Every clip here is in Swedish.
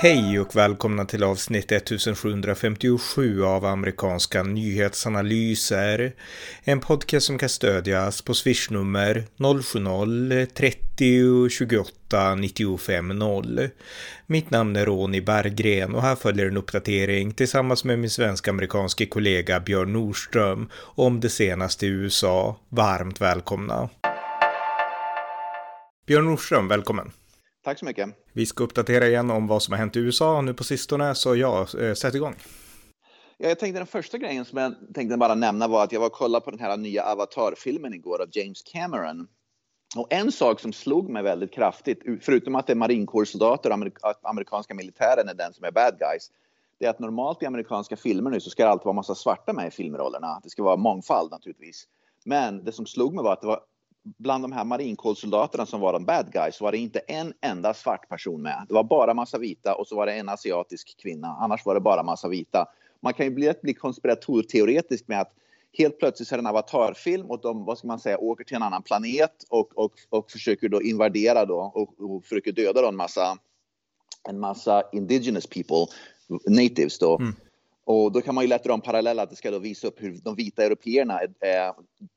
Hej och välkomna till avsnitt 1757 av amerikanska nyhetsanalyser. En podcast som kan stödjas på swishnummer 070-30 28 95 0. Mitt namn är Ronny Berggren och här följer en uppdatering tillsammans med min svensk-amerikanske kollega Björn Nordström om det senaste i USA. Varmt välkomna! Björn Nordström, välkommen! Tack så mycket. Vi ska uppdatera igen om vad som har hänt i USA nu på sistone, så ja, eh, sätt igång. Ja, jag tänkte den första grejen som jag tänkte bara nämna var att jag var och kollade på den här nya Avatar-filmen igår av James Cameron. Och en sak som slog mig väldigt kraftigt, förutom att det är marinkårssoldater och att amerikanska militären är den som är bad guys, det är att normalt i amerikanska filmer nu så ska det alltid vara massa svarta med i filmrollerna. Det ska vara mångfald naturligtvis. Men det som slog mig var att det var bland de här marinkårssoldaterna som var de bad guys var det inte en enda svart person med. Det var bara massa vita och så var det en asiatisk kvinna. Annars var det bara massa vita. Man kan ju bli, bli konspiratorteoretisk med att helt plötsligt så är det en avatarfilm och de vad ska man säga, åker till en annan planet och, och, och försöker då invadera då och, och försöker döda då en massa en massa indigenous people, natives då. Mm. Och då kan man ju lätt dra en parallell att det ska då visa upp hur de vita européerna eh,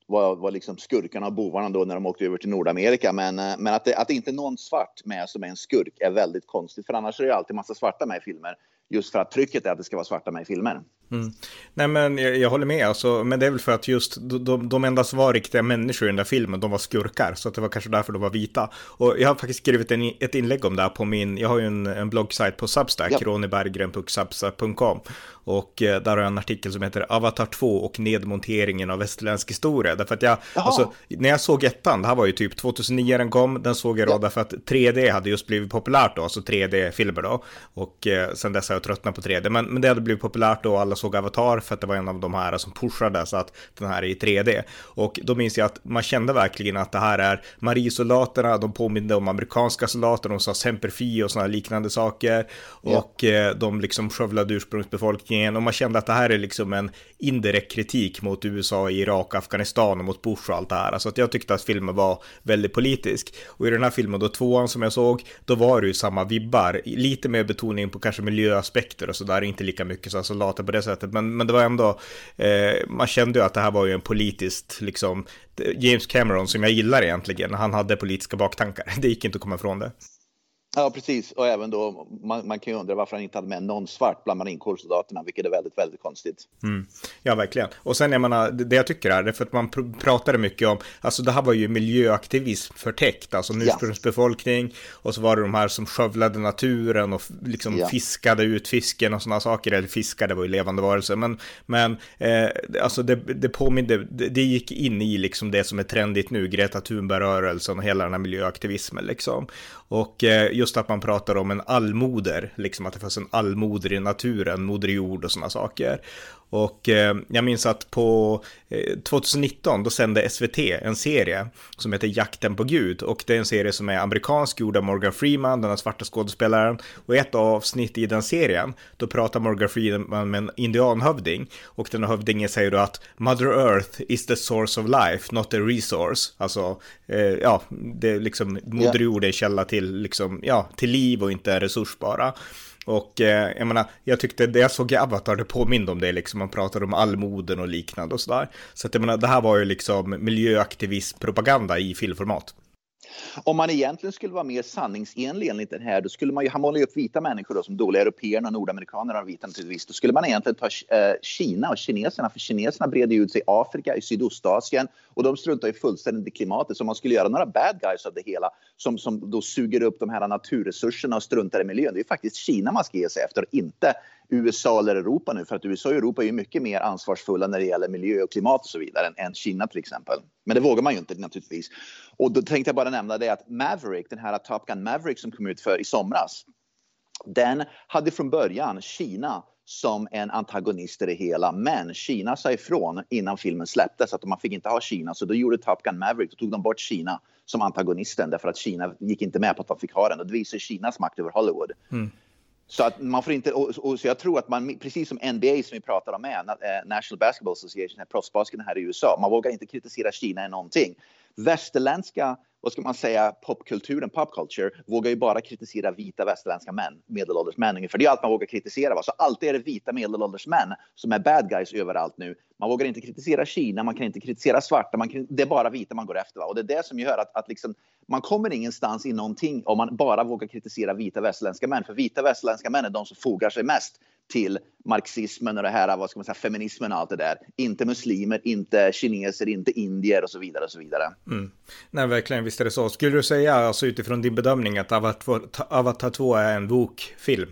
var, var liksom skurkarna och bovarna då när de åkte över till Nordamerika. Men, eh, men att, det, att det inte är någon svart med som är en skurk är väldigt konstigt. För annars är det alltid massa svarta med i filmer. Just för att trycket är att det ska vara svarta med i filmer. Mm. Nej men jag, jag, håller med, alltså, men det är väl för att just de, de enda som var riktiga människor i den där filmen, de var skurkar, så det var kanske därför de var vita. Och jag har faktiskt skrivit en, ett inlägg om det här på min, jag har ju en, en bloggsajt på Substack, ja. roniberggren.substack.com. Och eh, där har jag en artikel som heter Avatar 2 och nedmonteringen av västerländsk historia. Därför att jag, alltså, när jag såg ettan, det här var ju typ 2009 den kom, den såg jag då ja. därför att 3D hade just blivit populärt då, alltså 3D-filmer då. Och eh, sen dess har jag tröttnat på 3D, men, men det hade blivit populärt då, alla såg Avatar för att det var en av de här som pushade så att den här är i 3D. Och då minns jag att man kände verkligen att det här är Mariesoldaterna, de påminde om amerikanska soldater, de sa semperfi och sådana liknande saker. Ja. Och eh, de liksom skövlade ursprungsbefolkningen och man kände att det här är liksom en indirekt kritik mot USA, Irak, Afghanistan och mot Bush och allt det här. Alltså att jag tyckte att filmen var väldigt politisk. Och i den här filmen då, tvåan som jag såg, då var det ju samma vibbar. Lite mer betoning på kanske aspekter och sådär, inte lika mycket så soldater på det sättet. Men, men det var ändå, eh, man kände ju att det här var ju en politiskt, liksom, James Cameron som jag gillar egentligen, han hade politiska baktankar. Det gick inte att komma ifrån det. Ja, precis. Och även då, man, man kan ju undra varför han inte hade med någon svart bland marinkårssoldaterna, vilket är väldigt, väldigt konstigt. Mm. Ja, verkligen. Och sen, jag menar, det jag tycker är, det är för att man pr pratade mycket om, alltså det här var ju miljöaktivism förtäckt, alltså en ursprungsbefolkning, ja. och så var det de här som skövlade naturen och liksom ja. fiskade ut fisken och sådana saker, eller fiskade var ju levande varelser, men, men eh, alltså det, det påminde, det, det, gick in i liksom det som är trendigt nu, Greta Thunberg-rörelsen och hela den här miljöaktivismen liksom. Och eh, just att man pratar om en allmoder, liksom att det fanns en allmoder i naturen, moder jord och sådana saker. Och eh, jag minns att på eh, 2019 då sände SVT en serie som heter Jakten på Gud och det är en serie som är amerikansk, gjord av Morgan Freeman, den här svarta skådespelaren. Och i ett avsnitt i den serien då pratar Morgan Freeman med en indianhövding och den här hövdingen säger då att Mother Earth is the source of life, not a resource. Alltså, eh, ja, det är liksom moder jord är källa till, liksom, ja, till liv och inte en resurs bara. Och eh, jag menar, jag tyckte det jag såg i Avatar, det påminde om det liksom, man pratade om allmoden och liknande och sådär. Så att jag menar, det här var ju liksom miljöaktivistpropaganda i filmformat. Om man egentligen skulle vara mer sanningsenlig enligt den här, då skulle man ju, han målar ju upp vita människor då, som dåliga européerna och nordamerikanerna och vita naturligtvis. Då skulle man egentligen ta eh, Kina och kineserna, för kineserna breder ju ut sig i Afrika, i Sydostasien och de struntar ju fullständigt i klimatet. Så om man skulle göra några bad guys av det hela som, som då suger upp de här naturresurserna och struntar i miljön, det är faktiskt Kina man ska ge sig efter, inte USA eller Europa nu, för att USA och Europa är ju mycket mer ansvarsfulla när det gäller miljö och klimat och så vidare än, än Kina till exempel. Men det vågar man ju inte naturligtvis. Och då tänkte jag bara nämna det att Maverick, den här Top Gun Maverick som kom ut för i somras, den hade från början Kina som en antagonist i det hela. Men Kina sa ifrån innan filmen släpptes att man fick inte ha Kina. Så då gjorde Top Gun Maverick, då tog de bort Kina som antagonisten därför att Kina gick inte med på att de fick ha den. Och det visar Kinas makt över Hollywood. Mm. Så att man får inte, och, och, så jag tror att man, precis som NBA som vi pratar om med, eh, National Basketball Association, proffsbasketen här i USA, man vågar inte kritisera Kina i någonting. Västerländska vad ska man säga, popkulturen, popculture, vågar ju bara kritisera vita västerländska män, medelålders män För det är allt man vågar kritisera. Va? Så alltid är det vita medelålders män som är bad guys överallt nu. Man vågar inte kritisera Kina, man kan inte kritisera svarta, man kan, det är bara vita man går efter. Va? Och det är det som gör att, att liksom, man kommer ingenstans i någonting om man bara vågar kritisera vita västerländska män. För vita västerländska män är de som fogar sig mest till marxismen och det här, vad ska man säga, feminismen och allt det där. Inte muslimer, inte kineser, inte indier och så vidare och så vidare. Mm. Nej, verkligen, visst är det så. Skulle du säga, alltså utifrån din bedömning, att Avatar 2 är en bokfilm?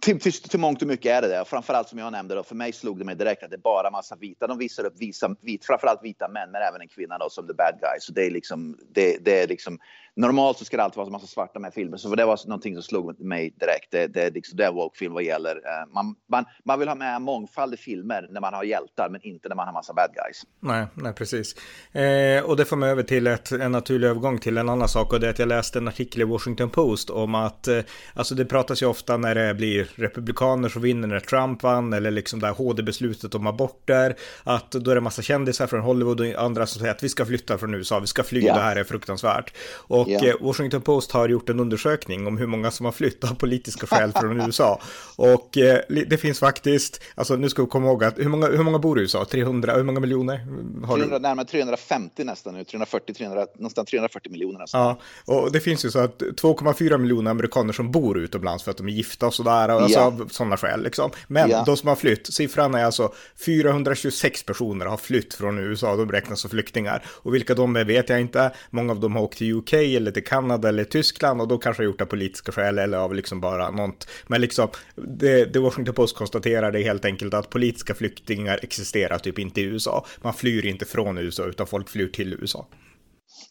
Till, till, till mångt och mycket är det det. Framförallt som jag nämnde, då, för mig slog det mig direkt att det är bara massa vita. De visar upp visa, vit, framförallt vita män, men även en kvinna då, som the bad guy. Så det är liksom, det, det är liksom normalt så ska det alltid vara en massa svarta med filmer, så det var någonting som slog mig direkt. Det, det, liksom, det är woke-film vad gäller. Uh, man, man, man vill ha med mångfald i filmer när man har hjältar, men inte när man har massa bad guys. Nej, nej precis. Eh, och det får mig över till ett, en naturlig övergång till en annan sak och det är att jag läste en artikel i Washington Post om att, eh, alltså det pratas ju ofta när det blir republikaner som vinner när Trump vann eller liksom det här HD-beslutet om aborter, att då är det massa kändisar från Hollywood och andra som säger att vi ska flytta från USA, vi ska fly, yeah. det här är fruktansvärt. Och och yeah. Washington Post har gjort en undersökning om hur många som har flyttat av politiska skäl från USA. Och eh, det finns faktiskt, alltså nu ska vi komma ihåg att hur många, hur många bor i USA? 300, hur många miljoner? Har 300, du? Närmare 350 nästan nu, 340, 300, nästan 340 miljoner nästan. Ja, och det finns ju så att 2,4 miljoner amerikaner som bor utomlands för att de är gifta och sådär, alltså yeah. av sådana skäl liksom. Men yeah. de som har flytt, siffran är alltså 426 personer har flytt från USA, de räknas som flyktingar. Och vilka de är vet jag inte, många av dem har åkt till UK eller till Kanada eller Tyskland och då kanske gjort det av politiska skäl eller av liksom bara något. Men liksom, det, det Washington Post konstaterade helt enkelt att politiska flyktingar existerar typ inte i USA. Man flyr inte från USA utan folk flyr till USA.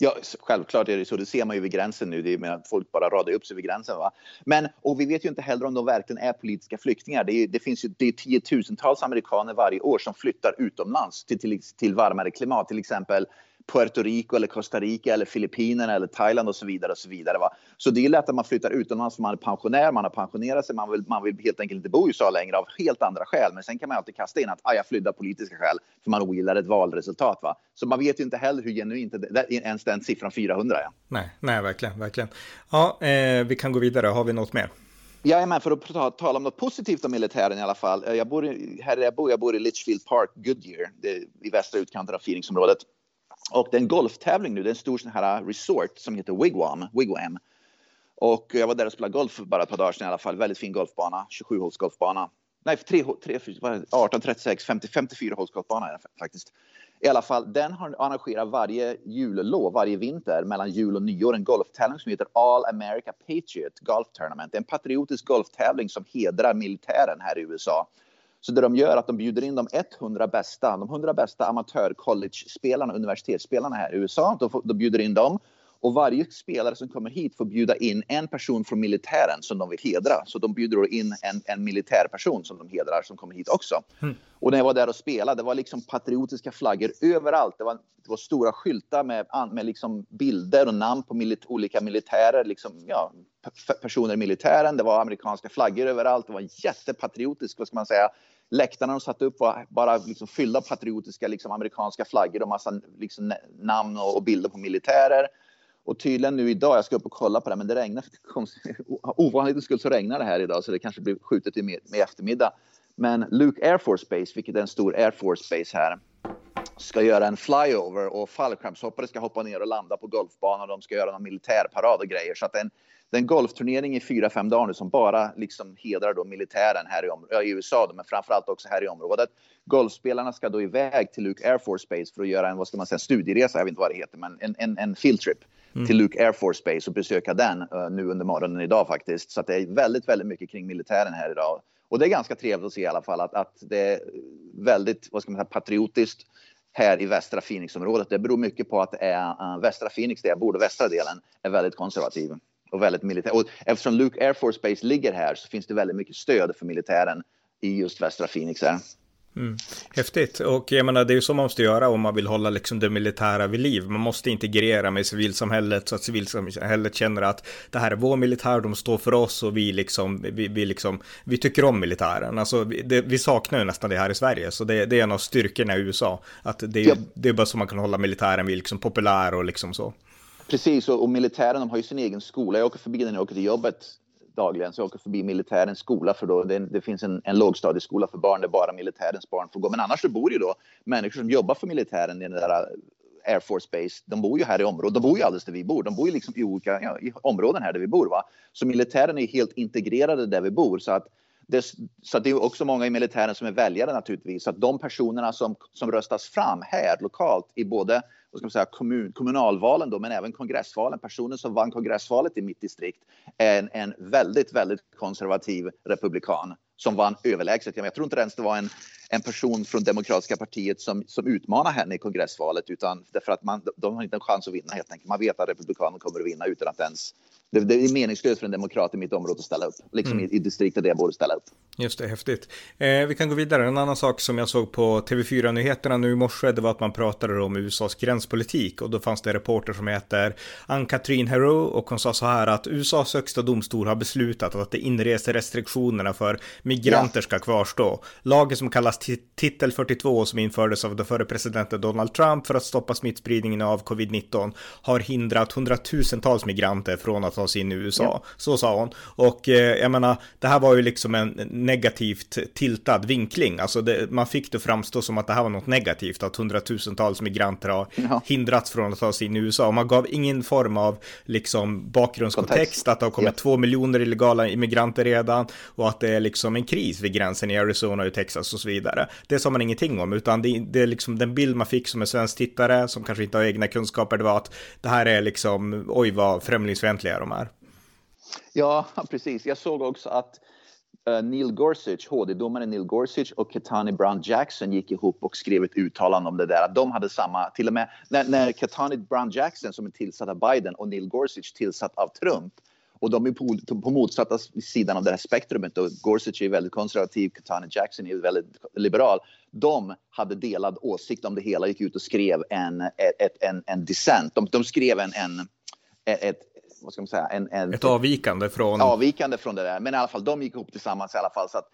Ja, självklart är det så. Det ser man ju vid gränsen nu. Det är med att folk bara radar upp sig vid gränsen. Va? Men, och vi vet ju inte heller om de verkligen är politiska flyktingar. Det, är, det finns ju det är tiotusentals amerikaner varje år som flyttar utomlands till, till, till varmare klimat. Till exempel Puerto Rico eller Costa Rica eller Filippinerna eller Thailand och så vidare. och Så vidare va? Så det är lätt att man flyttar utomlands man är pensionär, man har pensionerat sig, man vill, man vill helt enkelt inte bo i USA längre av helt andra skäl. Men sen kan man alltid kasta in att ah, jag flydde av politiska skäl för man ogillar ett valresultat. Va? Så man vet ju inte heller hur genuint ens den siffran 400 är. Nej, nej verkligen, verkligen. Ja, eh, vi kan gå vidare. Har vi något mer? Jajamän, för att ta, tala om något positivt om militären i alla fall. Jag bor i, här jag bor, jag bor i Litchfield Park, Goodyear, i västra utkanten av Phoenixområdet. Och det är en golftävling nu. Det är en stor sån här uh, resort som heter Wigwam. Wigwam. Och jag var där och spelade golf för bara ett par dagar sedan i alla fall. Väldigt fin golfbana. 27 håls golfbana. Nej, 3, 3, 18, 36, 50, 54 håls golfbana är det faktiskt. I alla fall, den har arrangerar varje jullov, varje vinter mellan jul och nyår en golftävling som heter All America Patriot Golf Tournament. Det är en patriotisk golftävling som hedrar militären här i USA. Så det de gör är att de bjuder in de 100 bästa, de 100 bästa amatör college-spelarna, universitetsspelarna här i USA. De, de bjuder in dem och varje spelare som kommer hit får bjuda in en person från militären som de vill hedra. Så de bjuder in en, en militärperson som de hedrar som kommer hit också. Mm. Och när jag var där och spelade, det var liksom patriotiska flaggor överallt. Det var, det var stora skyltar med, med liksom bilder och namn på milit, olika militärer, liksom, ja, personer i militären. Det var amerikanska flaggor överallt. Det var jättepatriotiskt, vad ska man säga. Läktarna de satte upp var bara liksom fyllda patriotiska liksom, amerikanska flaggor och massa liksom, namn och, och bilder på militärer. Och tydligen nu idag, jag ska upp och kolla på det, men det regnar. Ovanligt skull så regnar det här idag så det kanske blir skjutet i, med, med eftermiddag. Men Luke Air Force Base, vilket är en stor Air Force Base här, ska göra en flyover och fallskärmshoppare ska hoppa ner och landa på golfbanan. De ska göra någon militärparad och grejer. Så att det är en, det är en golfturnering i fyra, fem dagar nu som bara liksom hedrar då militären här i, i USA, då, men framförallt också här i området. Golfspelarna ska då iväg till Luke Air Force Base för att göra en, vad ska man säga, studieresa, jag vet inte vad det heter, men en, en, en fieldtrip mm. till Luke Air Force Base och besöka den uh, nu under morgonen idag faktiskt. Så att det är väldigt, väldigt mycket kring militären här idag. Och det är ganska trevligt att se i alla fall att, att det är väldigt, vad ska man säga, patriotiskt här i västra Phoenixområdet. Det beror mycket på att det är uh, västra Phoenix, där jag bor, västra delen, är väldigt konservativ och väldigt militär. Och eftersom Luke Air Force Base ligger här så finns det väldigt mycket stöd för militären i just västra Phoenix här. Mm. Häftigt. Och jag menar, det är ju så man måste göra om man vill hålla liksom det militära vid liv. Man måste integrera med civilsamhället så att civilsamhället känner att det här är vår militär, de står för oss och vi liksom, vi, vi liksom, vi tycker om militären. Alltså, det, vi saknar ju nästan det här i Sverige, så det, det är en av styrkorna i USA. Att det, ja. det är bara så man kan hålla militären vid liksom populär och liksom så. Precis, och, och militären de har ju sin egen skola. Jag åker förbi den när jag åker till jobbet dagligen, så jag åker förbi militärens skola för då det, det finns en, en lågstadieskola för barn där bara militärens barn får gå. Men annars så bor ju då människor som jobbar för militären i den där eh, Air Force Base, de bor ju här i området. De bor ju alldeles där vi bor. De bor ju liksom i olika ja, i områden här där vi bor. Va? Så militären är helt integrerade där vi bor. Så att det, så att det är också många i militären som är väljare naturligtvis. Så att de personerna som, som röstas fram här lokalt i både vad ska man säga, kommun, kommunalvalen då, men även kongressvalen. Personen som vann kongressvalet i mitt distrikt är en, en väldigt, väldigt konservativ republikan som vann överlägset. Jag tror inte ens det var en, en person från Demokratiska partiet som, som utmanar henne i kongressvalet utan därför att man, de har inte en chans att vinna helt enkelt. Man vet att Republikanerna kommer att vinna utan att ens det, det, är meningslöst för en demokrat i mitt område att ställa upp. Liksom mm. i, i distriktet där jag borde ställa upp. Just det, häftigt. Eh, vi kan gå vidare. En annan sak som jag såg på TV4-nyheterna nu i morse, det var att man pratade om USAs gränspolitik och då fanns det reporter som heter Ann-Katrin Hero och hon sa så här att USAs högsta domstol har beslutat att de inreserestriktionerna för migranter ska kvarstå. Lagen som kallas titel 42 som infördes av den förre presidenten Donald Trump för att stoppa smittspridningen av covid-19 har hindrat hundratusentals migranter från att ta sig in i USA. Ja. Så sa hon. Och eh, jag menar, det här var ju liksom en negativt tiltad vinkling. Alltså det, man fick det framstå som att det här var något negativt, att hundratusentals migranter har ja. hindrats från att ta sig in i USA. Man gav ingen form av liksom bakgrundskontext, att det har kommit två miljoner illegala immigranter redan och att det är liksom en kris vid gränsen i Arizona och Texas och så vidare. Det sa man ingenting om, utan det, det är liksom den bild man fick som en svensk tittare som kanske inte har egna kunskaper, det var att det här är liksom, oj vad främlingsfientliga de är. Ja, precis. Jag såg också att eh, Neil Gorsuch, HD-domaren Neil Gorsuch och Ketani Brown Jackson gick ihop och skrev ett uttalande om det där. Att de hade samma, till och med när, när Ketani Brown Jackson som är tillsatt av Biden och Neil Gorsuch tillsatt av Trump och de är på, på motsatta sidan av det här spektrumet och Gorsuch är väldigt konservativ, Ketani Jackson är väldigt liberal. De hade delad åsikt om det hela, gick ut och skrev en, ett, en, en dissent. De, de skrev en, en ett, vad ska man säga, en, en, ett avvikande från... Avvikande från det där. Men i alla fall, de gick ihop tillsammans i alla fall. Så att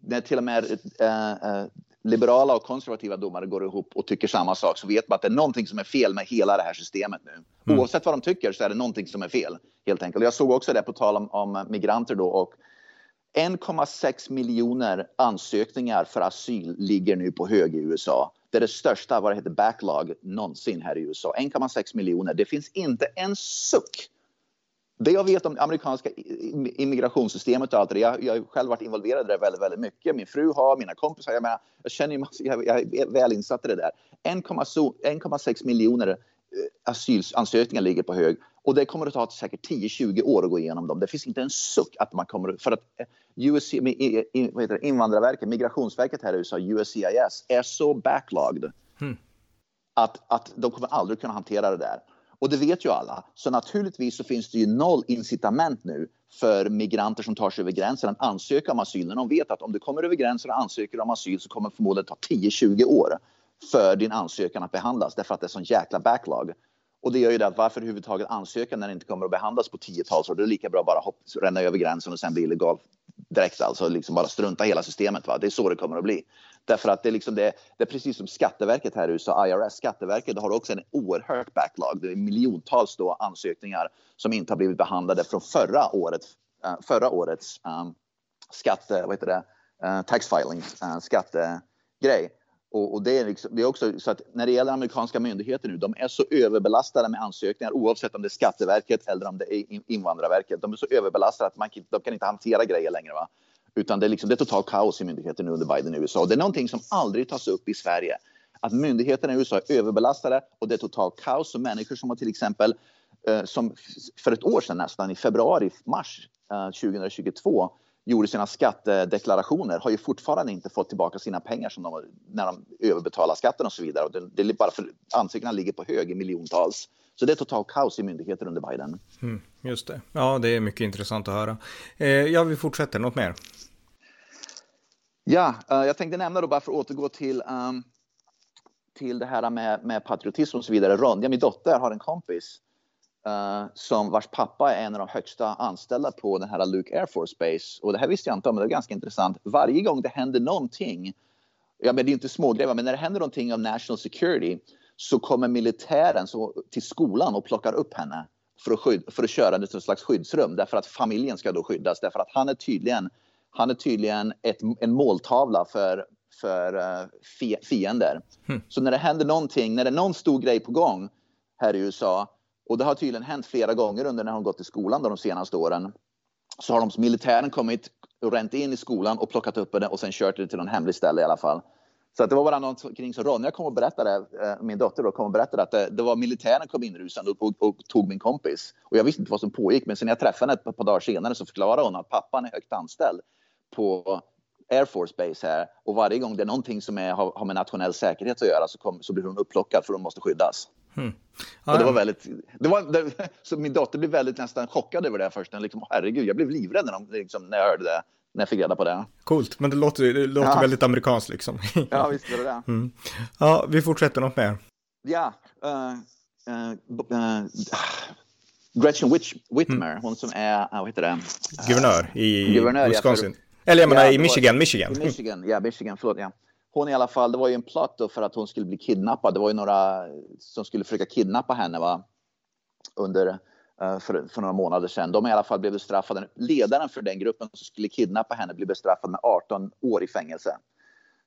när till och med äh, äh, liberala och konservativa domare går ihop och tycker samma sak så vet man att det är någonting som är fel med hela det här systemet nu. Mm. Oavsett vad de tycker så är det någonting som är fel helt enkelt. Jag såg också det på tal om, om migranter då och 1,6 miljoner ansökningar för asyl ligger nu på hög i USA. Det är det största, vad det heter, backlog någonsin här i USA. 1,6 miljoner. Det finns inte en suck det jag vet om det amerikanska immigrationssystemet och allt det jag, jag har själv varit involverad i det väldigt, väldigt mycket. Min fru har, mina kompisar, jag menar, jag känner ju, jag, jag är väl insatt i det där. 1,6 miljoner eh, asylansökningar ligger på hög och det kommer att ta säkert 10-20 år att gå igenom dem. Det finns inte en suck att man kommer för att eh, USC, Invandrarverket, Migrationsverket här i USA, USCIS, är så backlogged hmm. att, att de kommer aldrig kunna hantera det där. Och det vet ju alla. Så naturligtvis så finns det ju noll incitament nu för migranter som tar sig över gränsen att ansöka om asyl. När de vet att om du kommer över gränsen och ansöker om asyl så kommer det förmodligen ta 10-20 år för din ansökan att behandlas därför att det är sån jäkla backlog. Och det gör ju det att varför överhuvudtaget ansöka när det inte kommer att behandlas på tiotals år? Det är lika bra att bara hopp, ränna över gränsen och sen bli illegal direkt alltså, liksom bara strunta hela systemet. Va? Det är så det kommer att bli. Därför att det är, liksom det, det är precis som Skatteverket här i USA, IRS, Skatteverket har också en oerhört backlog. Det är miljontals då ansökningar som inte har blivit behandlade från förra, året, eh, förra årets um, skatte, vad heter det, uh, tax filing, uh, skattegrej. Och, och det, är liksom, det är också så att när det gäller amerikanska myndigheter nu, de är så överbelastade med ansökningar oavsett om det är Skatteverket eller om det är Invandrarverket. De är så överbelastade att man, de kan inte hantera grejer längre. Va? Utan det är, liksom, det är totalt kaos i myndigheten nu under Biden i USA. Det är någonting som aldrig tas upp i Sverige. Att myndigheterna i USA är överbelastade och det är totalt kaos. Så människor som har till exempel, eh, som för ett år sedan nästan, i februari, mars eh, 2022 gjorde sina skattedeklarationer har ju fortfarande inte fått tillbaka sina pengar som de, när de överbetalar skatten och så vidare. Och det, det är bara för ansökningarna ligger på hög i miljontals. Så det är totalt kaos i myndigheter under Biden. Mm, just det. Ja, det är mycket intressant att höra. Eh, ja, vi fortsätter. Något mer? Ja, uh, jag tänkte nämna då bara för att återgå till, um, till det här med, med patriotism och så vidare. Ronja, min dotter, har en kompis uh, som vars pappa är en av de högsta anställda på den här Luke Air Force Base. Och det här visste jag inte om, men det är ganska intressant. Varje gång det händer någonting, ja men det är inte smågrejer, men när det händer någonting av national security så kommer militären så, till skolan och plockar upp henne för att, skyd, för att köra det till ett slags skyddsrum därför att familjen ska då skyddas därför att han är tydligen, han är tydligen ett, en måltavla för, för uh, fiender. Mm. Så när det händer någonting, när det är någon stor grej på gång här i USA och det har tydligen hänt flera gånger under när hon gått i skolan de senaste åren så har de militären kommit och ränt in i skolan och plockat upp henne och sen kört det till någon hemlig ställe i alla fall. Så att det var bara något kring så Ronja kom och berättade, eh, min dotter då, kom och berättade att det, det var militären kom inrusande och, och, och, tog min kompis. Och jag visste inte vad som pågick, men sen jag träffade henne ett par dagar senare så förklarade hon att pappan är högt anställd på Air Force Base här och varje gång det är någonting som är, har, har med nationell säkerhet att göra så, kom, så blir hon upplockad för de måste skyddas. Ah, och det var väldigt, det var, det, så min dotter blev väldigt nästan chockad över det först. Liksom, herregud, jag blev livrädd när, de, liksom, när jag hörde det när jag fick reda på det. Coolt, men det låter, det låter ja. väldigt amerikanskt liksom. ja, visst är det det. Mm. Ja, vi fortsätter något mer. Ja, uh, uh, uh, Gretchen Whit Whitmer, mm. hon som är, vad heter det? Guvernör i Guvernör, Wisconsin. Ja, Eller jag menar ja, i Michigan, Michigan. Michigan, ja, Michigan, förlåt, ja. Hon i alla fall, det var ju en plot då för att hon skulle bli kidnappad. Det var ju några som skulle försöka kidnappa henne va? under eh, för, för, några månader sedan. De i alla fall blev bestraffade. Ledaren för den gruppen som skulle kidnappa henne blev bestraffad med 18 år i fängelse.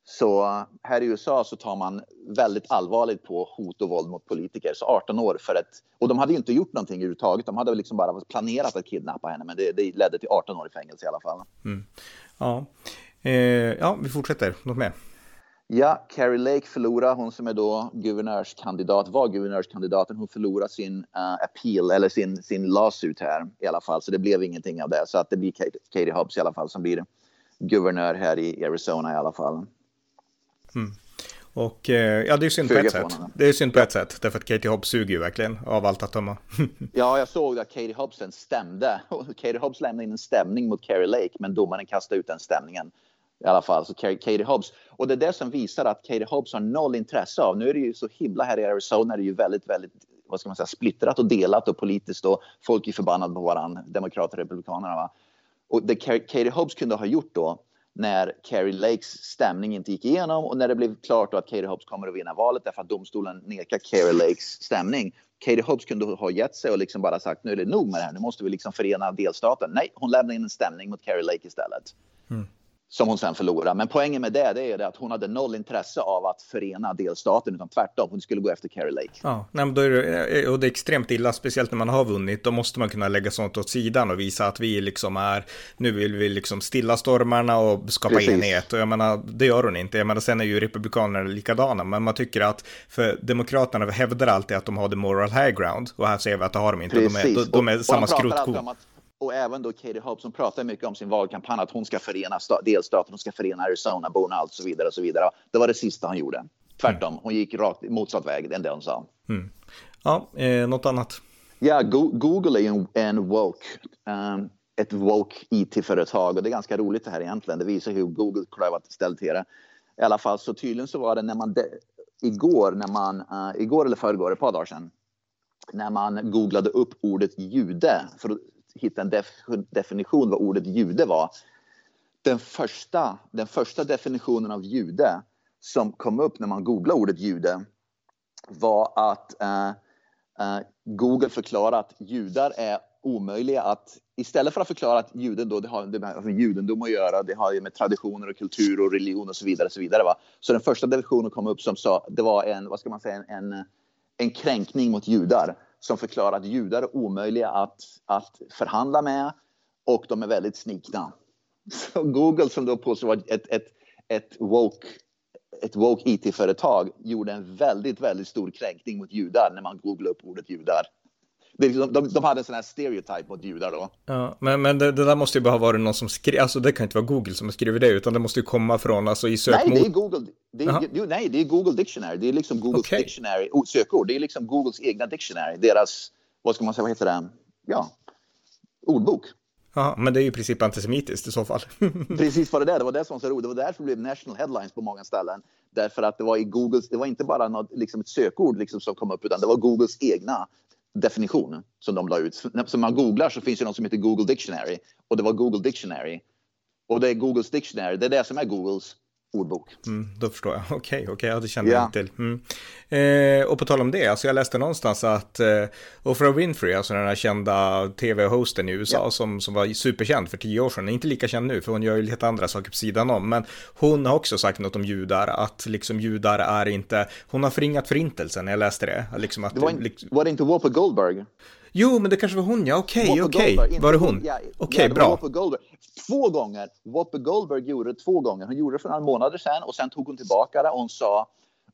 Så här i USA så tar man väldigt allvarligt på hot och våld mot politiker. Så 18 år för ett... Och de hade ju inte gjort någonting överhuvudtaget. De hade liksom bara planerat att kidnappa henne. Men det, det ledde till 18 år i fängelse i alla fall. Mm. Ja. Eh, ja, vi fortsätter. Något mer? Ja, Carrie Lake förlorar, hon som är då guvernörskandidat, var guvernörskandidaten, hon förlorar sin uh, appeal eller sin, sin lawsuit här i alla fall, så det blev ingenting av det. Så att det blir Katie Hobbs i alla fall som blir guvernör här i Arizona i alla fall. Mm. Och eh, ja, det är synd på ett sätt. Det är synd på ett sätt, därför att Katie Hobbs suger ju verkligen av allt att döma. ja, jag såg att Katie Hobbs stämde. Katie Hobbs lämnade in en stämning mot Carrie Lake, men domaren kastade ut den stämningen i alla fall, så Katie Hobbs. Och det är det som visar att Katie Hobbs har noll intresse av. Nu är det ju så himla här i Arizona, är det ju väldigt, väldigt vad ska man säga, splittrat och delat och politiskt och folk är förbannade på varandra, demokrater och republikanerna. Va? Och det Katie Hobbs kunde ha gjort då när Carrie Lakes stämning inte gick igenom och när det blev klart att Katie Hobbs kommer att vinna valet därför att domstolen nekar Carrie Lakes stämning. Katie Hobbs kunde ha gett sig och liksom bara sagt nu är det nog med det här, nu måste vi liksom förena delstaten. Nej, hon lämnade in en stämning mot Carrie Lake istället. Mm som hon sen förlorade. Men poängen med det, det är det att hon hade noll intresse av att förena delstaten, utan tvärtom, hon skulle gå efter Carrie Lake. Ja, nej, men då är det, eh, och det är extremt illa, speciellt när man har vunnit, då måste man kunna lägga sånt åt sidan och visa att vi liksom är, nu vill vi liksom stilla stormarna och skapa Precis. enhet. Och jag menar, det gör hon inte. Jag menar, sen är ju republikanerna likadana, men man tycker att, för demokraterna hävdar alltid att de har the moral high ground, och här ser vi att det har de inte. Precis. De är, de, de är samma skrotko och även då Katie Hobbs som pratar mycket om sin valkampanj att hon ska förena delstaten, hon ska förena Arizona-borna och så vidare och så vidare. Det var det sista han gjorde. Tvärtom, hon gick rakt motsatt väg än det hon sa. Mm. Ja, eh, något annat? Ja, Google är ju en, en woke, um, ett woke IT-företag och det är ganska roligt det här egentligen. Det visar hur Google klarar att ställa till det. I alla fall så tydligen så var det när man igår, när man, uh, igår eller förrgår, ett par dagar sedan, när man googlade upp ordet jude för att hitta en def definition vad ordet jude var. Den första, den första definitionen av jude som kom upp när man googlade ordet jude var att eh, eh, Google förklarade att judar är omöjliga att istället för att förklara att juden då, det har det med judendom att göra, det har ju med traditioner och kultur och religion och så vidare. Så, vidare va? så den första definitionen kom upp som sa, det var en, vad ska man säga, en, en, en kränkning mot judar som förklarar att judar är omöjliga att, att förhandla med och de är väldigt snikna. Så Google som då påstår var ett, ett, ett woke ett woke IT-företag gjorde en väldigt, väldigt stor kränkning mot judar när man googlade upp ordet judar. Liksom, de, de, hade en sån här stereotype mot judar då. Ja, men, men det, det, där måste ju bara ha varit någon som skrev, alltså det kan inte vara Google som har skrivit det, utan det måste ju komma från, alltså i sökmot... Nej, det är Google, det är, nej, det är Google Dictionary, det är liksom Googles okay. Dictionary, sökord, det är liksom Googles egna Dictionary, deras, vad ska man säga, vad heter det, ja, ordbok. Ja, men det är ju i princip antisemitiskt i så fall. Precis vad det är, det var det som var så roligt. Det var därför det blev national headlines på många ställen. Därför att det var i Googles, det var inte bara något, liksom ett sökord liksom som kom upp, utan det var Googles egna definition som de la ut. Så man googlar så finns det något som heter Google Dictionary och det var Google Dictionary. Och det är Googles Dictionary, det är det som är Googles ordbok. Mm, då förstår jag. Okej, okay, okej, okay, ja, det kände jag inte till. Mm. Eh, och på tal om det, alltså jag läste någonstans att eh, Oprah Winfrey, alltså den här kända tv-hosten i USA ja. som, som var superkänd för tio år sedan, inte lika känd nu för hon gör ju lite andra saker på sidan om, men hon har också sagt något om judar, att liksom judar är inte, hon har förringat förintelsen, när jag läste det. Liksom att, det var, in, liksom, var det inte Whoopi Goldberg? Jo, men det kanske var hon, ja. Okej, okay, okej. Okay. Var det hon? Ja, okej, okay, bra. Goldberg. Två gånger. Whoopi Goldberg gjorde det två gånger. Hon gjorde det för några månader sedan och sen tog hon tillbaka det och hon sa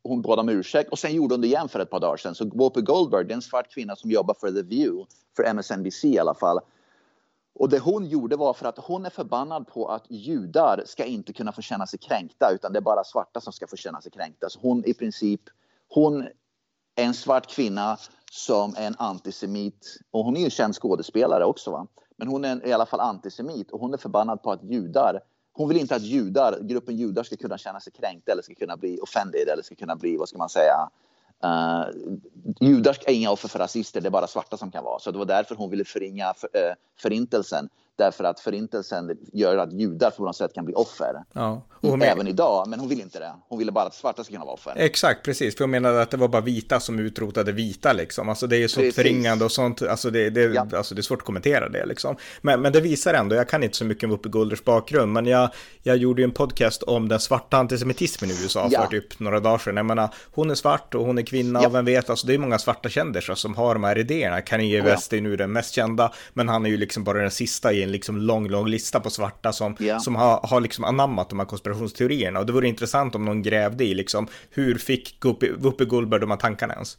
hon bad om ursäkt och sen gjorde hon det igen för ett par dagar sedan. Så Whoopi Goldberg, det är en svart kvinna som jobbar för The View, för MSNBC i alla fall. Och det hon gjorde var för att hon är förbannad på att judar ska inte kunna få känna sig kränkta utan det är bara svarta som ska få känna sig kränkta. Så hon i princip, hon en svart kvinna som är en antisemit. Och hon är ju en känd skådespelare också. Va? Men hon är i alla fall antisemit och hon är förbannad på att judar hon vill inte att judar, gruppen judar ska kunna känna sig kränkta eller ska kunna bli offended eller ska kunna bli, vad ska man säga, Uh, judar är inga offer för rasister, det är bara svarta som kan vara. Så det var därför hon ville förringa för, uh, förintelsen. Därför att förintelsen gör att judar på något sätt kan bli offer. Ja. Hon Även idag, men hon vill inte det. Hon ville bara att svarta ska kunna vara offer. Exakt, precis. För hon menade att det var bara vita som utrotade vita liksom. Alltså det är ju så förringande och sånt. Alltså det, det, ja. alltså det är svårt att kommentera det liksom. Men, men det visar ändå, jag kan inte så mycket om Whoopi Golders bakgrund, men jag, jag gjorde ju en podcast om den svarta antisemitismen i USA ja. för typ några dagar sedan. Jag menar, hon är svart och hon är kvinna ja. och vem vet, alltså det är många svarta kändisar som har de här idéerna. Kanye West är nu den mest kända, men han är ju liksom bara den sista i en liksom lång, lång lista på svarta som, som har, har liksom anammat de här konspirationsteorierna. Och det vore intressant om någon grävde i liksom, hur fick Whoopi Goldberg de här tankarna ens?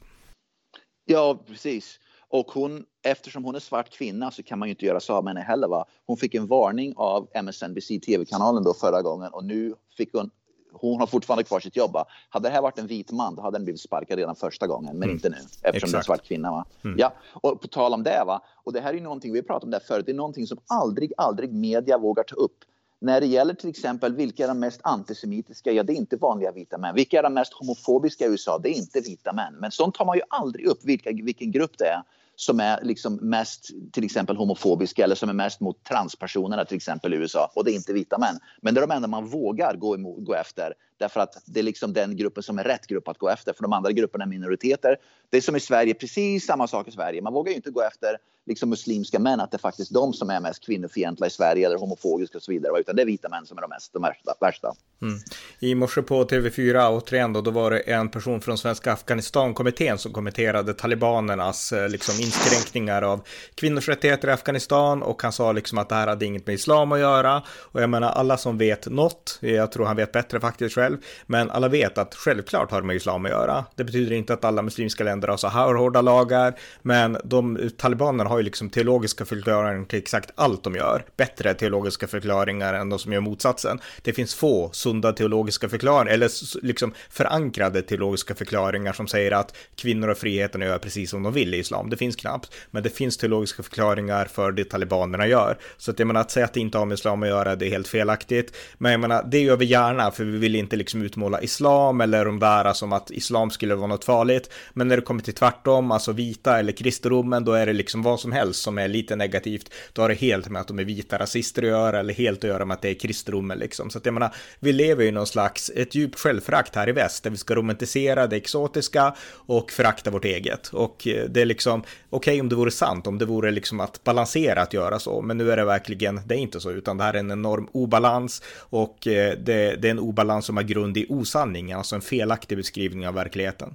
Ja, precis. Och hon, eftersom hon är svart kvinna så kan man ju inte göra så med henne heller. Va? Hon fick en varning av MSNBC TV-kanalen då förra gången och nu fick hon hon har fortfarande kvar sitt jobb. Va? Hade det här varit en vit man, då hade den blivit sparkad redan första gången, men mm. inte nu eftersom det är en svart kvinna. Va? Mm. Ja, och på tal om det, va? och det här är ju någonting vi pratat om det förut, det är någonting som aldrig, aldrig media vågar ta upp. När det gäller till exempel vilka är de mest antisemitiska? Ja, det är inte vanliga vita män. Vilka är de mest homofobiska i USA? Det är inte vita män. Men sånt tar man ju aldrig upp, vilka, vilken grupp det är som är liksom mest till exempel homofobiska eller som är mest mot transpersonerna till exempel i USA och det är inte vita män. Men det är de enda man vågar gå, emot, gå efter därför att det är liksom den gruppen som är rätt grupp att gå efter för de andra grupperna är minoriteter. Det är som i Sverige, precis samma sak i Sverige. Man vågar ju inte gå efter liksom muslimska män att det är faktiskt de som är mest kvinnofientliga i Sverige eller homofobiska och så vidare utan det är vita män som är de mest de värsta. värsta. Mm. I morse på TV4 återigen då, då var det en person från Svenska Afghanistankommittén som kommenterade talibanernas eh, liksom inskränkningar av kvinnors rättigheter i Afghanistan och han sa liksom att det här hade inget med islam att göra. Och jag menar alla som vet något, jag tror han vet bättre faktiskt själv, men alla vet att självklart har det med islam att göra. Det betyder inte att alla muslimska länder har så här hårda lagar, men de talibanerna har ju liksom teologiska förklaringar till exakt allt de gör. Bättre teologiska förklaringar än de som gör motsatsen. Det finns få sunda teologiska förklaringar, eller liksom förankrade teologiska förklaringar som säger att kvinnor och friheten gör precis som de vill i islam. Det finns knappt, men det finns teologiska förklaringar för det talibanerna gör. Så att jag menar, att säga att det inte har med islam att göra, det är helt felaktigt. Men jag menar, det gör vi gärna, för vi vill inte liksom utmåla islam eller de där som att islam skulle vara något farligt. Men när det kommer till tvärtom, alltså vita eller kristendomen, då är det liksom vad som helst som är lite negativt. Då har det helt med att de är vita rasister att göra eller helt att göra med att det är kristendomen liksom. Så att jag menar, vi lever ju i någon slags, ett djupt självförakt här i väst där vi ska romantisera det exotiska och förakta vårt eget. Och eh, det är liksom, okej okay, om det vore sant, om det vore liksom att balansera att göra så, men nu är det verkligen, det är inte så, utan det här är en enorm obalans och eh, det, det är en obalans som har grund i osanning, alltså en felaktig beskrivning av verkligheten.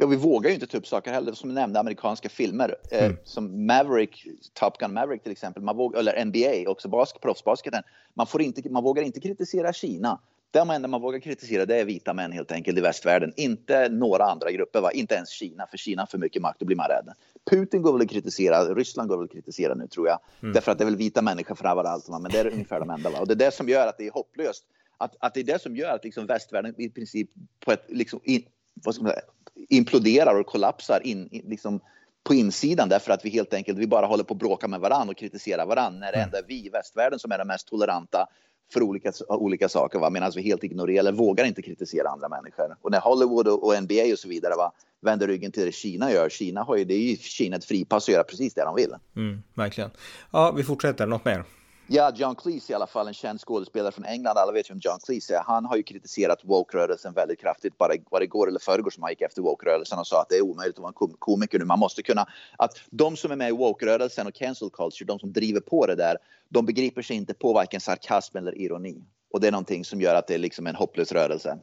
Ja, vi vågar ju inte ta upp saker heller, som du nämnde, amerikanska filmer. Eh, mm. Som Maverick, Top Gun Maverick till exempel, man vågar, eller NBA, också bask, proffsbasketen. Man, får inte, man vågar inte kritisera Kina. Det enda man vågar kritisera det är vita män helt enkelt i västvärlden. Inte några andra grupper, va? inte ens Kina. För Kina har för mycket makt, då blir man rädd. Putin går väl att kritisera, Ryssland går väl att kritisera nu tror jag. Mm. Därför att det är väl vita människor överallt, va? men det är ungefär de enda. Va? Och det är det som gör att det är hopplöst. Att, att det är det som gör att liksom västvärlden i princip på ett, liksom, in, säga, imploderar och kollapsar in, liksom, på insidan därför att vi helt enkelt vi bara håller på att bråka med varandra och kritisera varandra när det mm. ändå är vi i västvärlden som är de mest toleranta för olika, olika saker va? medan vi helt ignorerar eller vågar inte kritisera andra människor. Och när Hollywood och, och NBA och så vidare va? vänder ryggen till det Kina gör, Kina har ju, det är ju Kina ett fripass att göra precis det de vill. Mm, verkligen. Ja, vi fortsätter, något mer? Ja, John Cleese i alla fall, en känd skådespelare från England. Alla vet ju vem John Cleese är. Han har ju kritiserat woke-rörelsen väldigt kraftigt. Bara var det igår eller förrgår som han gick efter woke-rörelsen och sa att det är omöjligt att vara en komiker nu. Man måste kunna... Att de som är med i woke-rörelsen och cancel culture, de som driver på det där, de begriper sig inte på varken sarkasm eller ironi. Och det är någonting som gör att det är liksom en hopplös rörelse.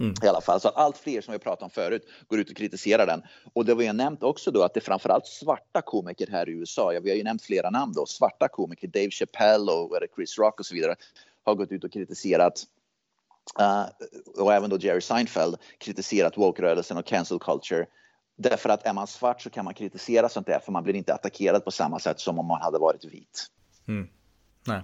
Mm. I alla fall. Så att allt fler som vi pratat om förut går ut och kritiserar den. Och det vi har nämnt också då att det är framförallt svarta komiker här i USA. Ja, vi har ju nämnt flera namn då. Svarta komiker, Dave Chappelle och Chris Rock och så vidare har gått ut och kritiserat uh, och även då Jerry Seinfeld kritiserat woke-rörelsen och cancel culture. Därför att är man svart så kan man kritisera sånt där för man blir inte attackerad på samma sätt som om man hade varit vit. Mm. Nej.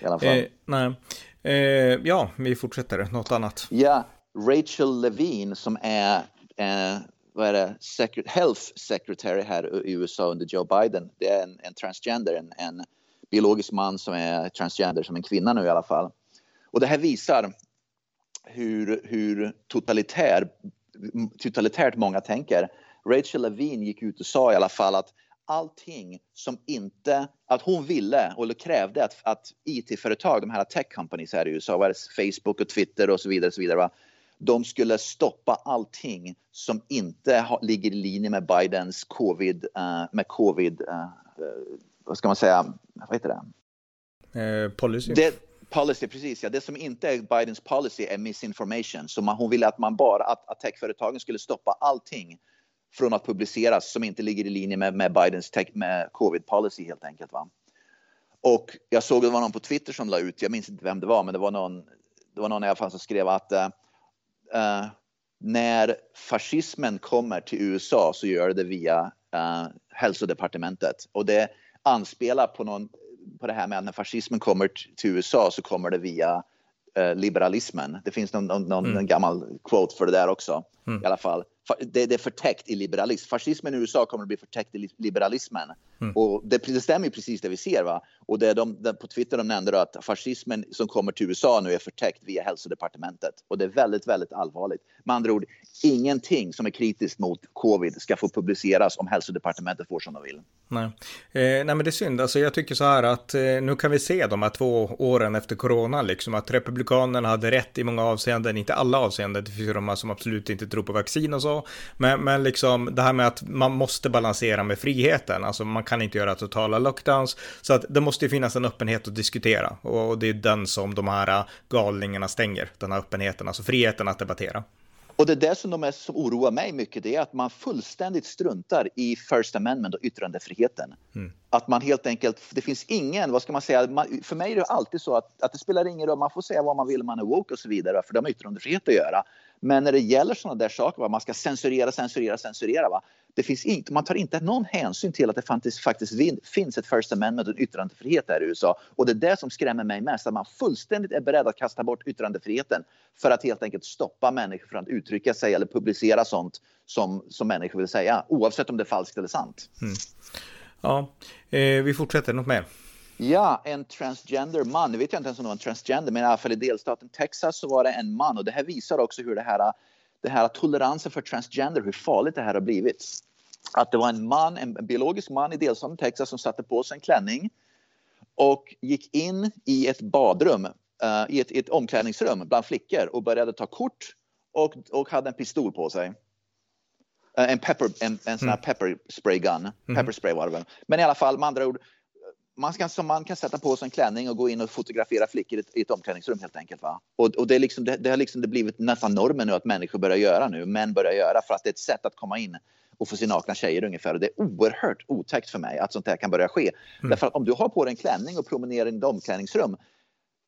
I alla fall. Eh, nej. Eh, ja, vi fortsätter. Något annat? Ja, Rachel Levine som är eh, vad är det, Secret Health Secretary här i USA under Joe Biden. Det är en, en transgender, en, en, biologisk man som är transgender som en kvinna nu i alla fall. Och det här visar hur, hur totalitär, totalitärt många tänker. Rachel Levine gick ut och sa i alla fall att allting som inte, att hon ville eller krävde att, att IT-företag, de här tech companies här i USA, Facebook och Twitter och så vidare, och så vidare va? De skulle stoppa allting som inte ligger i linje med Bidens covid, uh, med covid, uh, vad ska man säga, vad heter det? Eh, policy. Det, policy, precis ja. Det som inte är Bidens policy är misinformation. Så man, hon ville att man bara, att, att techföretagen skulle stoppa allting från att publiceras som inte ligger i linje med, med Bidens tech, med covid policy helt enkelt. Va? Och jag såg det var någon på Twitter som la ut, jag minns inte vem det var, men det var någon, det var någon i alla fall som skrev att uh, när fascismen kommer till USA så gör det via uh, hälsodepartementet och det anspelar på, någon, på det här med att när fascismen kommer till USA så kommer det via uh, liberalismen. Det finns någon, någon, någon mm. gammal quote för det där också mm. i alla fall det, det är förtäckt i liberalism. Fascismen i USA kommer att bli förtäckt i liberalismen. Mm. Och det, det stämmer precis det vi ser. Va? Och det de, de, på Twitter de nämnde att fascismen som kommer till USA nu är förtäckt via hälsodepartementet. Och det är väldigt, väldigt allvarligt. Med andra ord, ingenting som är kritiskt mot covid ska få publiceras om hälsodepartementet får som de vill. Nej, eh, nej men det är synd. Alltså, jag tycker så här att eh, nu kan vi se de här två åren efter corona, liksom att republikanerna hade rätt i många avseenden, inte alla avseenden. Det finns ju de som absolut inte tror på vaccin och så. Men, men liksom det här med att man måste balansera med friheten. Alltså man kan inte göra totala lockdowns. Så att det måste ju finnas en öppenhet att diskutera. Och det är den som de här galningarna stänger. Den här öppenheten, alltså friheten att debattera. Och det är det som, de är, som oroar mig mycket, det är att man fullständigt struntar i First Amendment och yttrandefriheten. Mm. Att man helt enkelt, det finns ingen, vad ska man säga, man, för mig är det alltid så att, att det spelar ingen roll, man får säga vad man vill, man är woke och så vidare, för det har med yttrandefrihet att göra. Men när det gäller sådana där saker, va, man ska censurera, censurera, censurera. Va, det finns inte, man tar inte någon hänsyn till att det faktiskt, faktiskt finns ett First Amendment och yttrandefrihet här i USA. Och det är det som skrämmer mig mest, att man fullständigt är beredd att kasta bort yttrandefriheten för att helt enkelt stoppa människor från att uttrycka sig eller publicera sånt som, som människor vill säga, oavsett om det är falskt eller sant. Mm. Ja, eh, vi fortsätter. Något mer? Ja, en transgender man. Nu vet jag inte ens om det var en transgender, men i alla fall i delstaten Texas så var det en man och det här visar också hur det här, det här toleransen för transgender, hur farligt det här har blivit. Att det var en man, en biologisk man i delstaten Texas som satte på sig en klänning och gick in i ett badrum, uh, i ett, ett omklädningsrum bland flickor och började ta kort och, och hade en pistol på sig. Uh, en pepper, en, en sån här mm. pepper spray gun. Mm. Pepper spray var det väl. Men i alla fall, med andra ord, man kan, som man kan sätta på sig en klänning och gå in och fotografera flickor i ett, i ett omklädningsrum helt enkelt. Va? Och, och det, är liksom, det, det, har liksom det blivit nästan normen nu att människor börjar göra nu, män börjar göra för att det är ett sätt att komma in och få se nakna tjejer ungefär. Och det är oerhört otäckt för mig att sånt här kan börja ske. Mm. Därför att om du har på dig en klänning och promenerar i ett omklädningsrum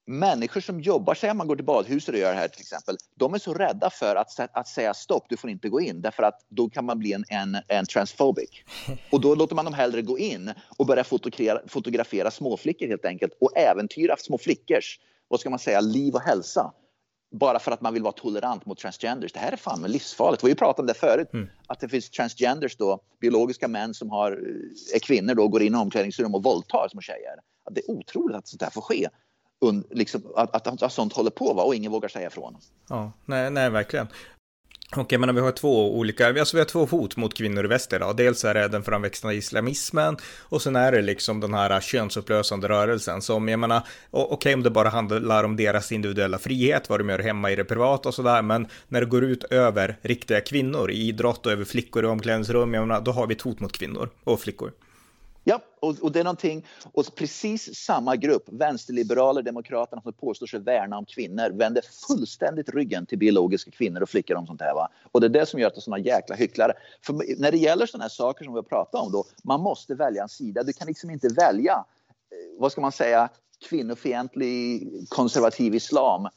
människor som jobbar, säg man går till badhuset och gör det här till exempel, de är så rädda för att, att säga stopp, du får inte gå in, därför att då kan man bli en, en, en transphobic. Och då låter man dem hellre gå in och börja fotografera, fotografera småflickor helt enkelt och äventyra små flickors, vad ska man säga, liv och hälsa. Bara för att man vill vara tolerant mot transgenders. Det här är fan livsfarligt. Vi har ju pratat om det förut, mm. att det finns transgenders då, biologiska män som har, är kvinnor då, går in i omklädningsrum och våldtar små tjejer. Det är otroligt att sånt här får ske liksom, att, att, att sånt håller på va? och ingen vågar säga ifrån. Ja, nej, nej verkligen. Och jag menar, vi har två olika, alltså vi har två hot mot kvinnor i väst idag. Dels är det den framväxande islamismen och sen är det liksom den här könsupplösande rörelsen som, jag menar, okej okay, om det bara handlar om deras individuella frihet, vad de gör hemma i det privata och sådär, men när det går ut över riktiga kvinnor i idrott och över flickor i omklädningsrum, jag menar, då har vi ett hot mot kvinnor och flickor. Ja, och, och, det är någonting, och precis samma grupp, vänsterliberaler, demokraterna som påstår sig värna om kvinnor, vänder fullständigt ryggen till biologiska kvinnor och flickor och sånt här. Va? Och det är det som gör att det är såna jäkla hycklare. För när det gäller sådana här saker som vi har pratat om då, man måste välja en sida. Du kan liksom inte välja, eh, vad ska man säga, kvinnofientlig konservativ islam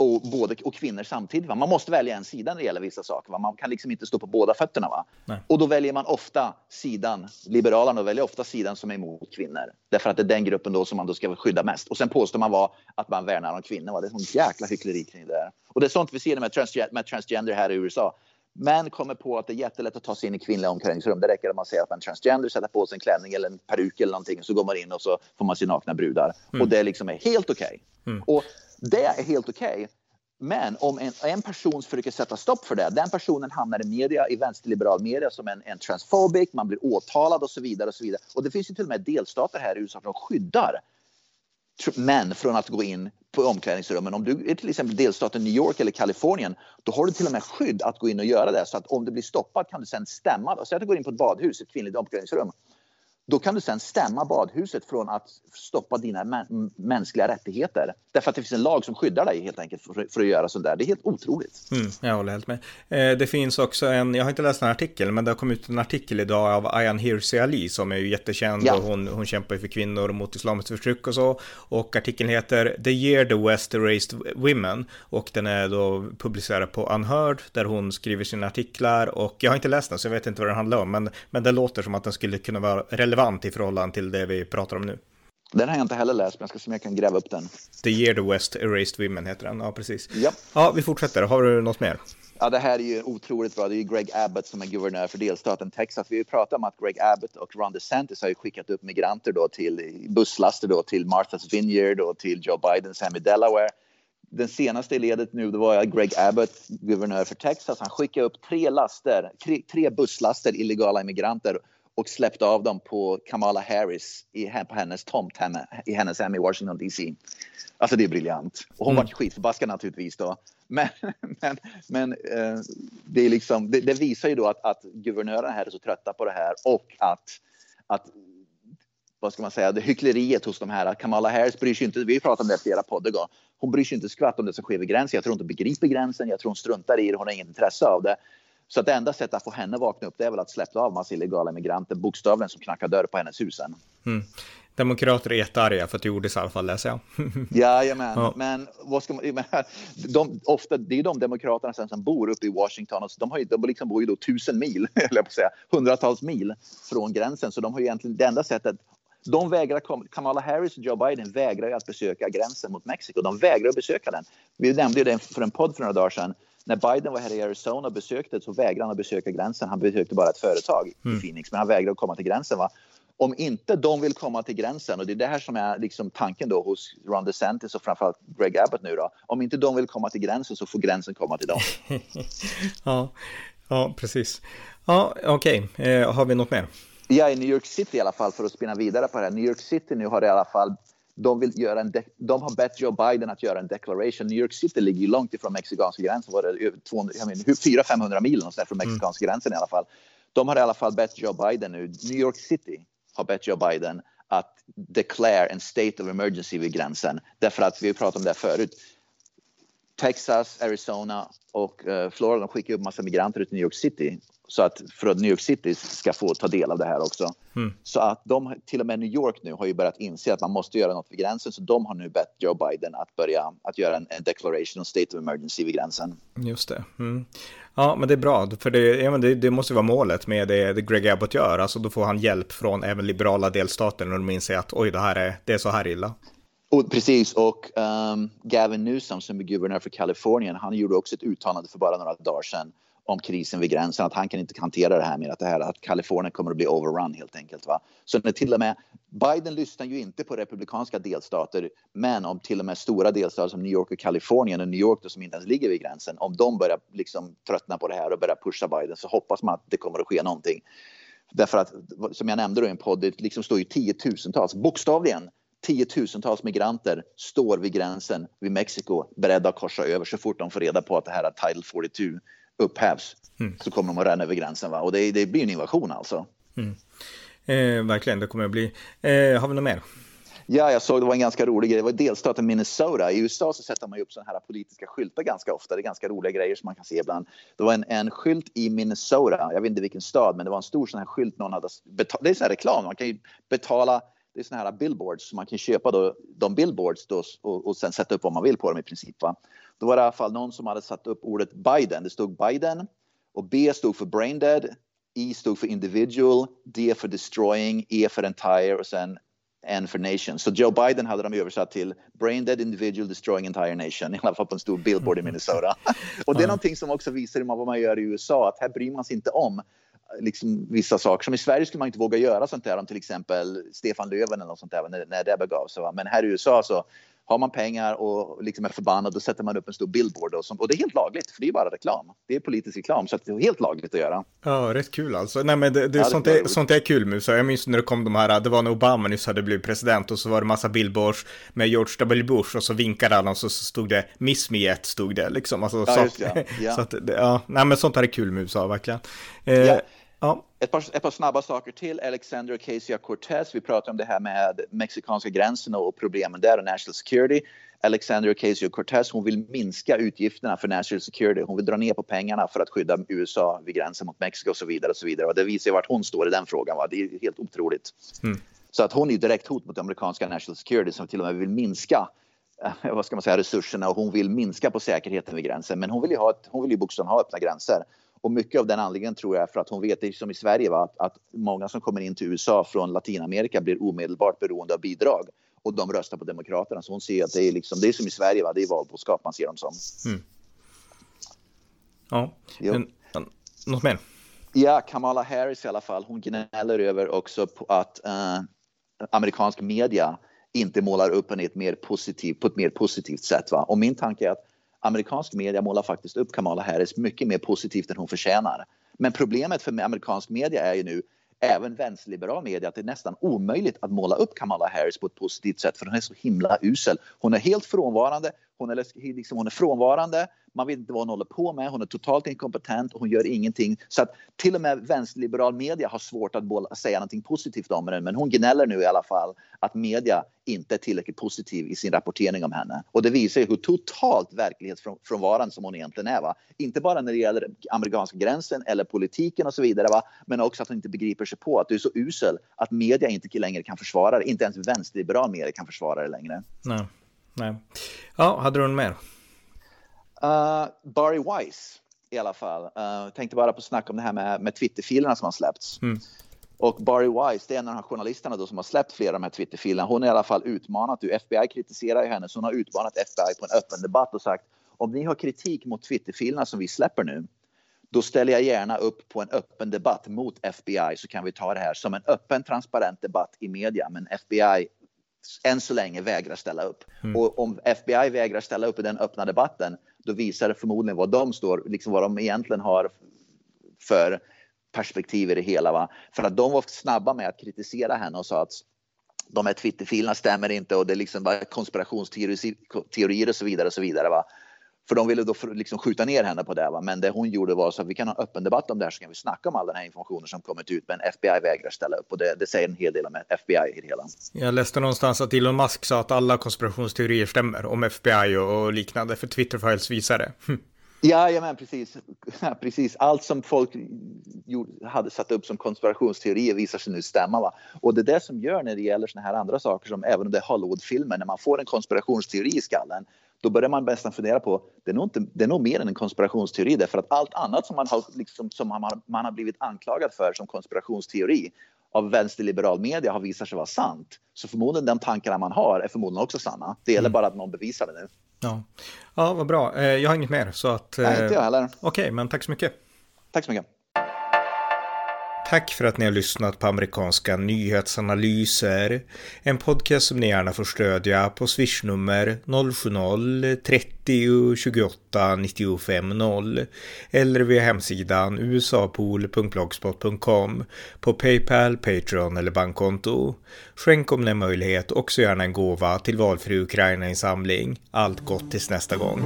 och, både, och kvinnor samtidigt. Va? Man måste välja en sida när det gäller vissa saker. Va? Man kan liksom inte stå på båda fötterna. Va? Och då väljer man ofta sidan, Liberalerna väljer ofta sidan som är emot kvinnor. Därför att det är den gruppen då som man då ska skydda mest. Och sen påstår man va, att man värnar om kvinnor. Va? Det är sånt jäkla hyckleri kring det där. Och det är sånt vi ser med, transge med transgender här i USA. Män kommer på att det är jättelätt att ta sig in i kvinnliga omklädningsrum. Det räcker att man säger att man är transgender, sätter på sig en klänning eller en peruk eller någonting så går man in och så får man se nakna brudar. Mm. Och det liksom är helt okej. Okay. Mm. Och det är helt okej. Okay. Men om en, en person försöker sätta stopp för det, den personen hamnar i media, i vänsterliberal media som en, en transphobic, man blir åtalad och så vidare. Och så vidare. Och det finns ju till och med delstater här i USA som skyddar män från att gå in på omklädningsrummen. Om du är till exempel delstaten New York eller Kalifornien, då har du till och med skydd att gå in och göra det. Så att om du blir stoppad kan du sen stämma. Säg att du går in på ett badhus, ett kvinnligt omklädningsrum då kan du sen stämma badhuset från att stoppa dina mänskliga rättigheter. Därför att det finns en lag som skyddar dig helt enkelt för, för att göra sådär. Det är helt otroligt. Mm, jag håller helt med. Eh, det finns också en, jag har inte läst en artikel, men det har kommit ut en artikel idag av Ayan Hirsi Ali som är ju jättekänd ja. och hon, hon kämpar för kvinnor och mot islamiskt förtryck och så. Och artikeln heter The Year the West Erased Women och den är då publicerad på Unheard där hon skriver sina artiklar och jag har inte läst den så jag vet inte vad den handlar om, men, men det låter som att den skulle kunna vara relevant relevant i förhållande till det vi pratar om nu. Den har jag inte heller läst, men jag ska se om jag kan gräva upp den. The Year the West Erased Women heter den, ja precis. Ja, ja vi fortsätter. Har du något mer? Ja, det här är ju otroligt bra. Det är ju Greg Abbott som är guvernör för delstaten Texas. Vi har ju pratat om att Greg Abbott och Ron DeSantis har ju skickat upp migranter då till busslaster då till Martha's Vineyard och till Joe Bidens hem i Delaware. Den senaste i ledet nu det var Greg Abbott, guvernör för Texas. Han skickade upp tre laster, tre, tre busslaster illegala immigranter och släppte av dem på Kamala Harris i, på hennes tomt hemma, i hennes hem i Washington DC. Alltså det är briljant. Och hon mm. var skitförbaskad naturligtvis då. Men, men, men eh, det, är liksom, det, det, visar ju då att, att guvernören här är så trötta på det här och att, att vad ska man säga, det hyckleriet hos de här. Kamala Harris bryr sig inte, vi har pratat om det i flera poddar, hon bryr sig inte skvatt om det som sker vid gränsen. Jag tror hon inte begriper gränsen, jag tror hon struntar i det, hon har inget intresse av det. Så att det enda sättet att få henne att vakna upp det är väl att släppa av massa illegala migranter, bokstavligen som knackar dörr på hennes hus Mm. Demokrater är jättearga för att det gjordes i alla fall, läser jag. Jajamän, ja. men vad ska man, de, ofta, det är de demokraterna sen som bor uppe i Washington. Och de, har, de liksom bor ju då tusen mil, eller på säga, hundratals mil från gränsen. Så de har ju egentligen det enda sättet de vägrar, Kamala Harris och Joe Biden vägrar ju att besöka gränsen mot Mexiko. De vägrar att besöka den. Vi nämnde ju det för en podd för några dagar sedan när Biden var här i Arizona och besökte så vägrade han att besöka gränsen. Han besökte bara ett företag mm. i Phoenix, men han vägrade att komma till gränsen. Va? Om inte de vill komma till gränsen, och det är det här som är liksom tanken då hos Ron DeSantis och framförallt Greg Abbott nu då. Om inte de vill komma till gränsen så får gränsen komma till dem. ja, ja, precis. Ja, okej. Okay. Eh, har vi något mer? Ja, i New York City i alla fall, för att spinna vidare på det här. New York City nu har i alla fall de, vill göra en de har bett Joe Biden att göra en declaration. New York City ligger ju långt ifrån mexikanska gränsen, var det 400-500 mil någonstans från mm. mexikanska mm. gränsen i alla fall. De har i alla fall bett Joe Biden nu, New York City har bett Joe Biden att declare en state of emergency vid gränsen. Därför att vi pratat om det förut. Texas, Arizona och uh, Florida skickar upp massa migranter ut till New York City så att för att New York City ska få ta del av det här också. Mm. Så att de, till och med New York nu har ju börjat inse att man måste göra något vid gränsen. Så de har nu bett Joe Biden att börja att göra en, en declaration of state of emergency vid gränsen. Just det. Mm. Ja, men det är bra, för det, ja, det, det måste vara målet med det, det Greg Abbott gör. Alltså då får han hjälp från även liberala delstater när de inser att oj, det här är, det är så här illa. Och, precis, och um, Gavin Newsom som är guvernör för Kalifornien, han gjorde också ett uttalande för bara några dagar sedan om krisen vid gränsen, att han kan inte hantera det här med att, det här, att Kalifornien kommer att bli overrun helt enkelt. Va? Så när till och med Biden lyssnar ju inte på republikanska delstater, men om till och med stora delstater som New York och Kalifornien och New York då, som inte ens ligger vid gränsen, om de börjar liksom tröttna på det här och börjar pusha Biden så hoppas man att det kommer att ske någonting. Därför att, som jag nämnde då i en podd, det liksom står ju tiotusentals, bokstavligen tiotusentals migranter står vid gränsen vid Mexiko beredda att korsa över så fort de får reda på att det här är Title 42 upphävs. Mm. Så kommer de att ränna över gränsen. Va? Och det, det blir en invasion alltså. Mm. Eh, verkligen, det kommer att bli. Eh, har vi något mer? Ja, jag såg det var en ganska rolig grej. Det var delstaten Minnesota. I USA så sätter man ju upp sådana här politiska skyltar ganska ofta. Det är ganska roliga grejer som man kan se ibland. Det var en, en skylt i Minnesota. Jag vet inte vilken stad, men det var en stor sån här skylt någon hade betalat. Det är sån här reklam. Man kan ju betala det är såna här billboards så man kan köpa då, de billboards då, och, och sen sätta upp vad man vill på dem i princip. Va? Då var det i alla fall någon som hade satt upp ordet Biden. Det stod Biden och B stod för brain dead, E stod för individual, D för destroying, E för entire och sen N för nation. Så Joe Biden hade de översatt till brain dead individual destroying entire nation, i alla fall på en stor billboard i Minnesota. och det är någonting som också visar vad man gör i USA, att här bryr man sig inte om liksom vissa saker. Som i Sverige skulle man inte våga göra sånt där om till exempel Stefan Löfven eller något sånt där när, när det begav sig. Men här i USA så har man pengar och liksom är förbannad då sätter man upp en stor billboard och, som, och det är helt lagligt för det är bara reklam. Det är politisk reklam så det är helt lagligt att göra. Ja, rätt kul alltså. Nej men det, det, ja, sånt, det är, sånt är kul med så Jag minns när det kom de här, det var när Obama nyss hade blivit president och så var det massa billboards med George W. Bush och så vinkade alla och så stod det Miss Me Yet stod det liksom. Alltså, ja, så, ja. ja. så att, ja, nej men sånt här är kul med USA verkligen. Eh, ja. Ett, par, ett par snabba saker till. Alexander Ocasio-Cortez. Vi pratar om det här med mexikanska gränsen och problemen där och national security. Alexander Ocasio-Cortez hon vill minska utgifterna för national security. Hon vill dra ner på pengarna för att skydda USA vid gränsen mot Mexiko och så vidare. Och så vidare. Och det visar vart hon står i den frågan. Va? Det är helt otroligt. Mm. Så att hon är direkt hot mot amerikanska national security som till och med vill minska eh, vad ska man säga, resurserna och hon vill minska på säkerheten vid gränsen. Men hon vill ju, ha ett, hon vill ju bokstavligen ha öppna gränser. Och mycket av den anledningen tror jag för att hon vet, det som i Sverige, va, att, att många som kommer in till USA från Latinamerika blir omedelbart beroende av bidrag och de röstar på Demokraterna. Så hon ser att det är, liksom, det är som i Sverige, va? det är valboskap man ser dem som. Mm. Ja, en, något mer? Ja, Kamala Harris i alla fall, hon gnäller över också på att uh, amerikansk media inte målar upp henne ett mer positiv, på ett mer positivt sätt. Va? Och min tanke är att amerikansk media målar faktiskt upp Kamala Harris mycket mer positivt än hon förtjänar. Men problemet för amerikansk media är ju nu även vänsterliberal media att det är nästan omöjligt att måla upp Kamala Harris på ett positivt sätt för hon är så himla usel. Hon är helt frånvarande, hon är, liksom, hon är frånvarande, man vet inte vad hon håller på med, hon är totalt inkompetent och hon gör ingenting. Så att till och med vänsterliberal media har svårt att säga någonting positivt om henne. Men hon gnäller nu i alla fall att media inte är tillräckligt positiv i sin rapportering om henne. Och det visar ju hur totalt verklighetsfrånvarande som hon egentligen är. Va? Inte bara när det gäller amerikanska gränsen eller politiken och så vidare, va? men också att hon inte begriper sig på att du är så usel att media inte längre kan försvara det. Inte ens vänsterliberal media kan försvara det längre. Nej. Nej. Ja, hade du någon mer? Uh, Barry Weiss i alla fall. Uh, tänkte bara på snack om det här med, med Twitterfilerna som har släppts. Mm. Och Barry Weiss, det är en av de här journalisterna då som har släppt flera av de här Twitterfilerna. Hon har i alla fall utmanat, FBI kritiserar ju henne, så hon har utmanat FBI på en öppen debatt och sagt om ni har kritik mot Twitterfilerna som vi släpper nu, då ställer jag gärna upp på en öppen debatt mot FBI så kan vi ta det här som en öppen transparent debatt i media. Men FBI än så länge vägrar ställa upp. Mm. Och om FBI vägrar ställa upp i den öppna debatten, då visar det förmodligen vad de står, liksom vad de egentligen har för perspektiv i det hela. Va? För att de var snabba med att kritisera henne och sa att de här Twitterfilerna stämmer inte och det är liksom bara konspirationsteorier och så vidare och så vidare. Va? För de ville då liksom skjuta ner henne på det. Va? Men det hon gjorde var så att vi kan ha en öppen debatt om det här så kan vi snacka om all den här informationen som kommit ut. Men FBI vägrar ställa upp och det, det säger en hel del om FBI i det hela. Jag läste någonstans att Elon Musk sa att alla konspirationsteorier stämmer om FBI och, liknande för Twitter-files visar det. Hm. Ja, ja men precis. precis. Allt som folk hade satt upp som konspirationsteorier visar sig nu stämma. Va? Och det är det som gör när det gäller såna här andra saker som även om det är Hollywoodfilmer, när man får en konspirationsteori i skallen, då börjar man nästan fundera på, det är, nog inte, det är nog mer än en konspirationsteori därför att allt annat som man har, liksom, som man, man har blivit anklagad för som konspirationsteori av vänsterliberal media har visat sig vara sant. Så förmodligen de tankarna man har är förmodligen också sanna. Det gäller mm. bara att någon bevisar det nu. Ja, ja vad bra. Eh, jag har inget mer så att... Nej, inte jag heller. Okej, okay, men tack så mycket. Tack så mycket. Tack för att ni har lyssnat på amerikanska nyhetsanalyser. En podcast som ni gärna får stödja på swishnummer 070-30 28 95 0 eller via hemsidan usapool.blogspot.com på Paypal, Patreon eller bankkonto. Skänk om ni har möjlighet också gärna en gåva till valfri Ukraina-insamling. Allt gott tills nästa gång.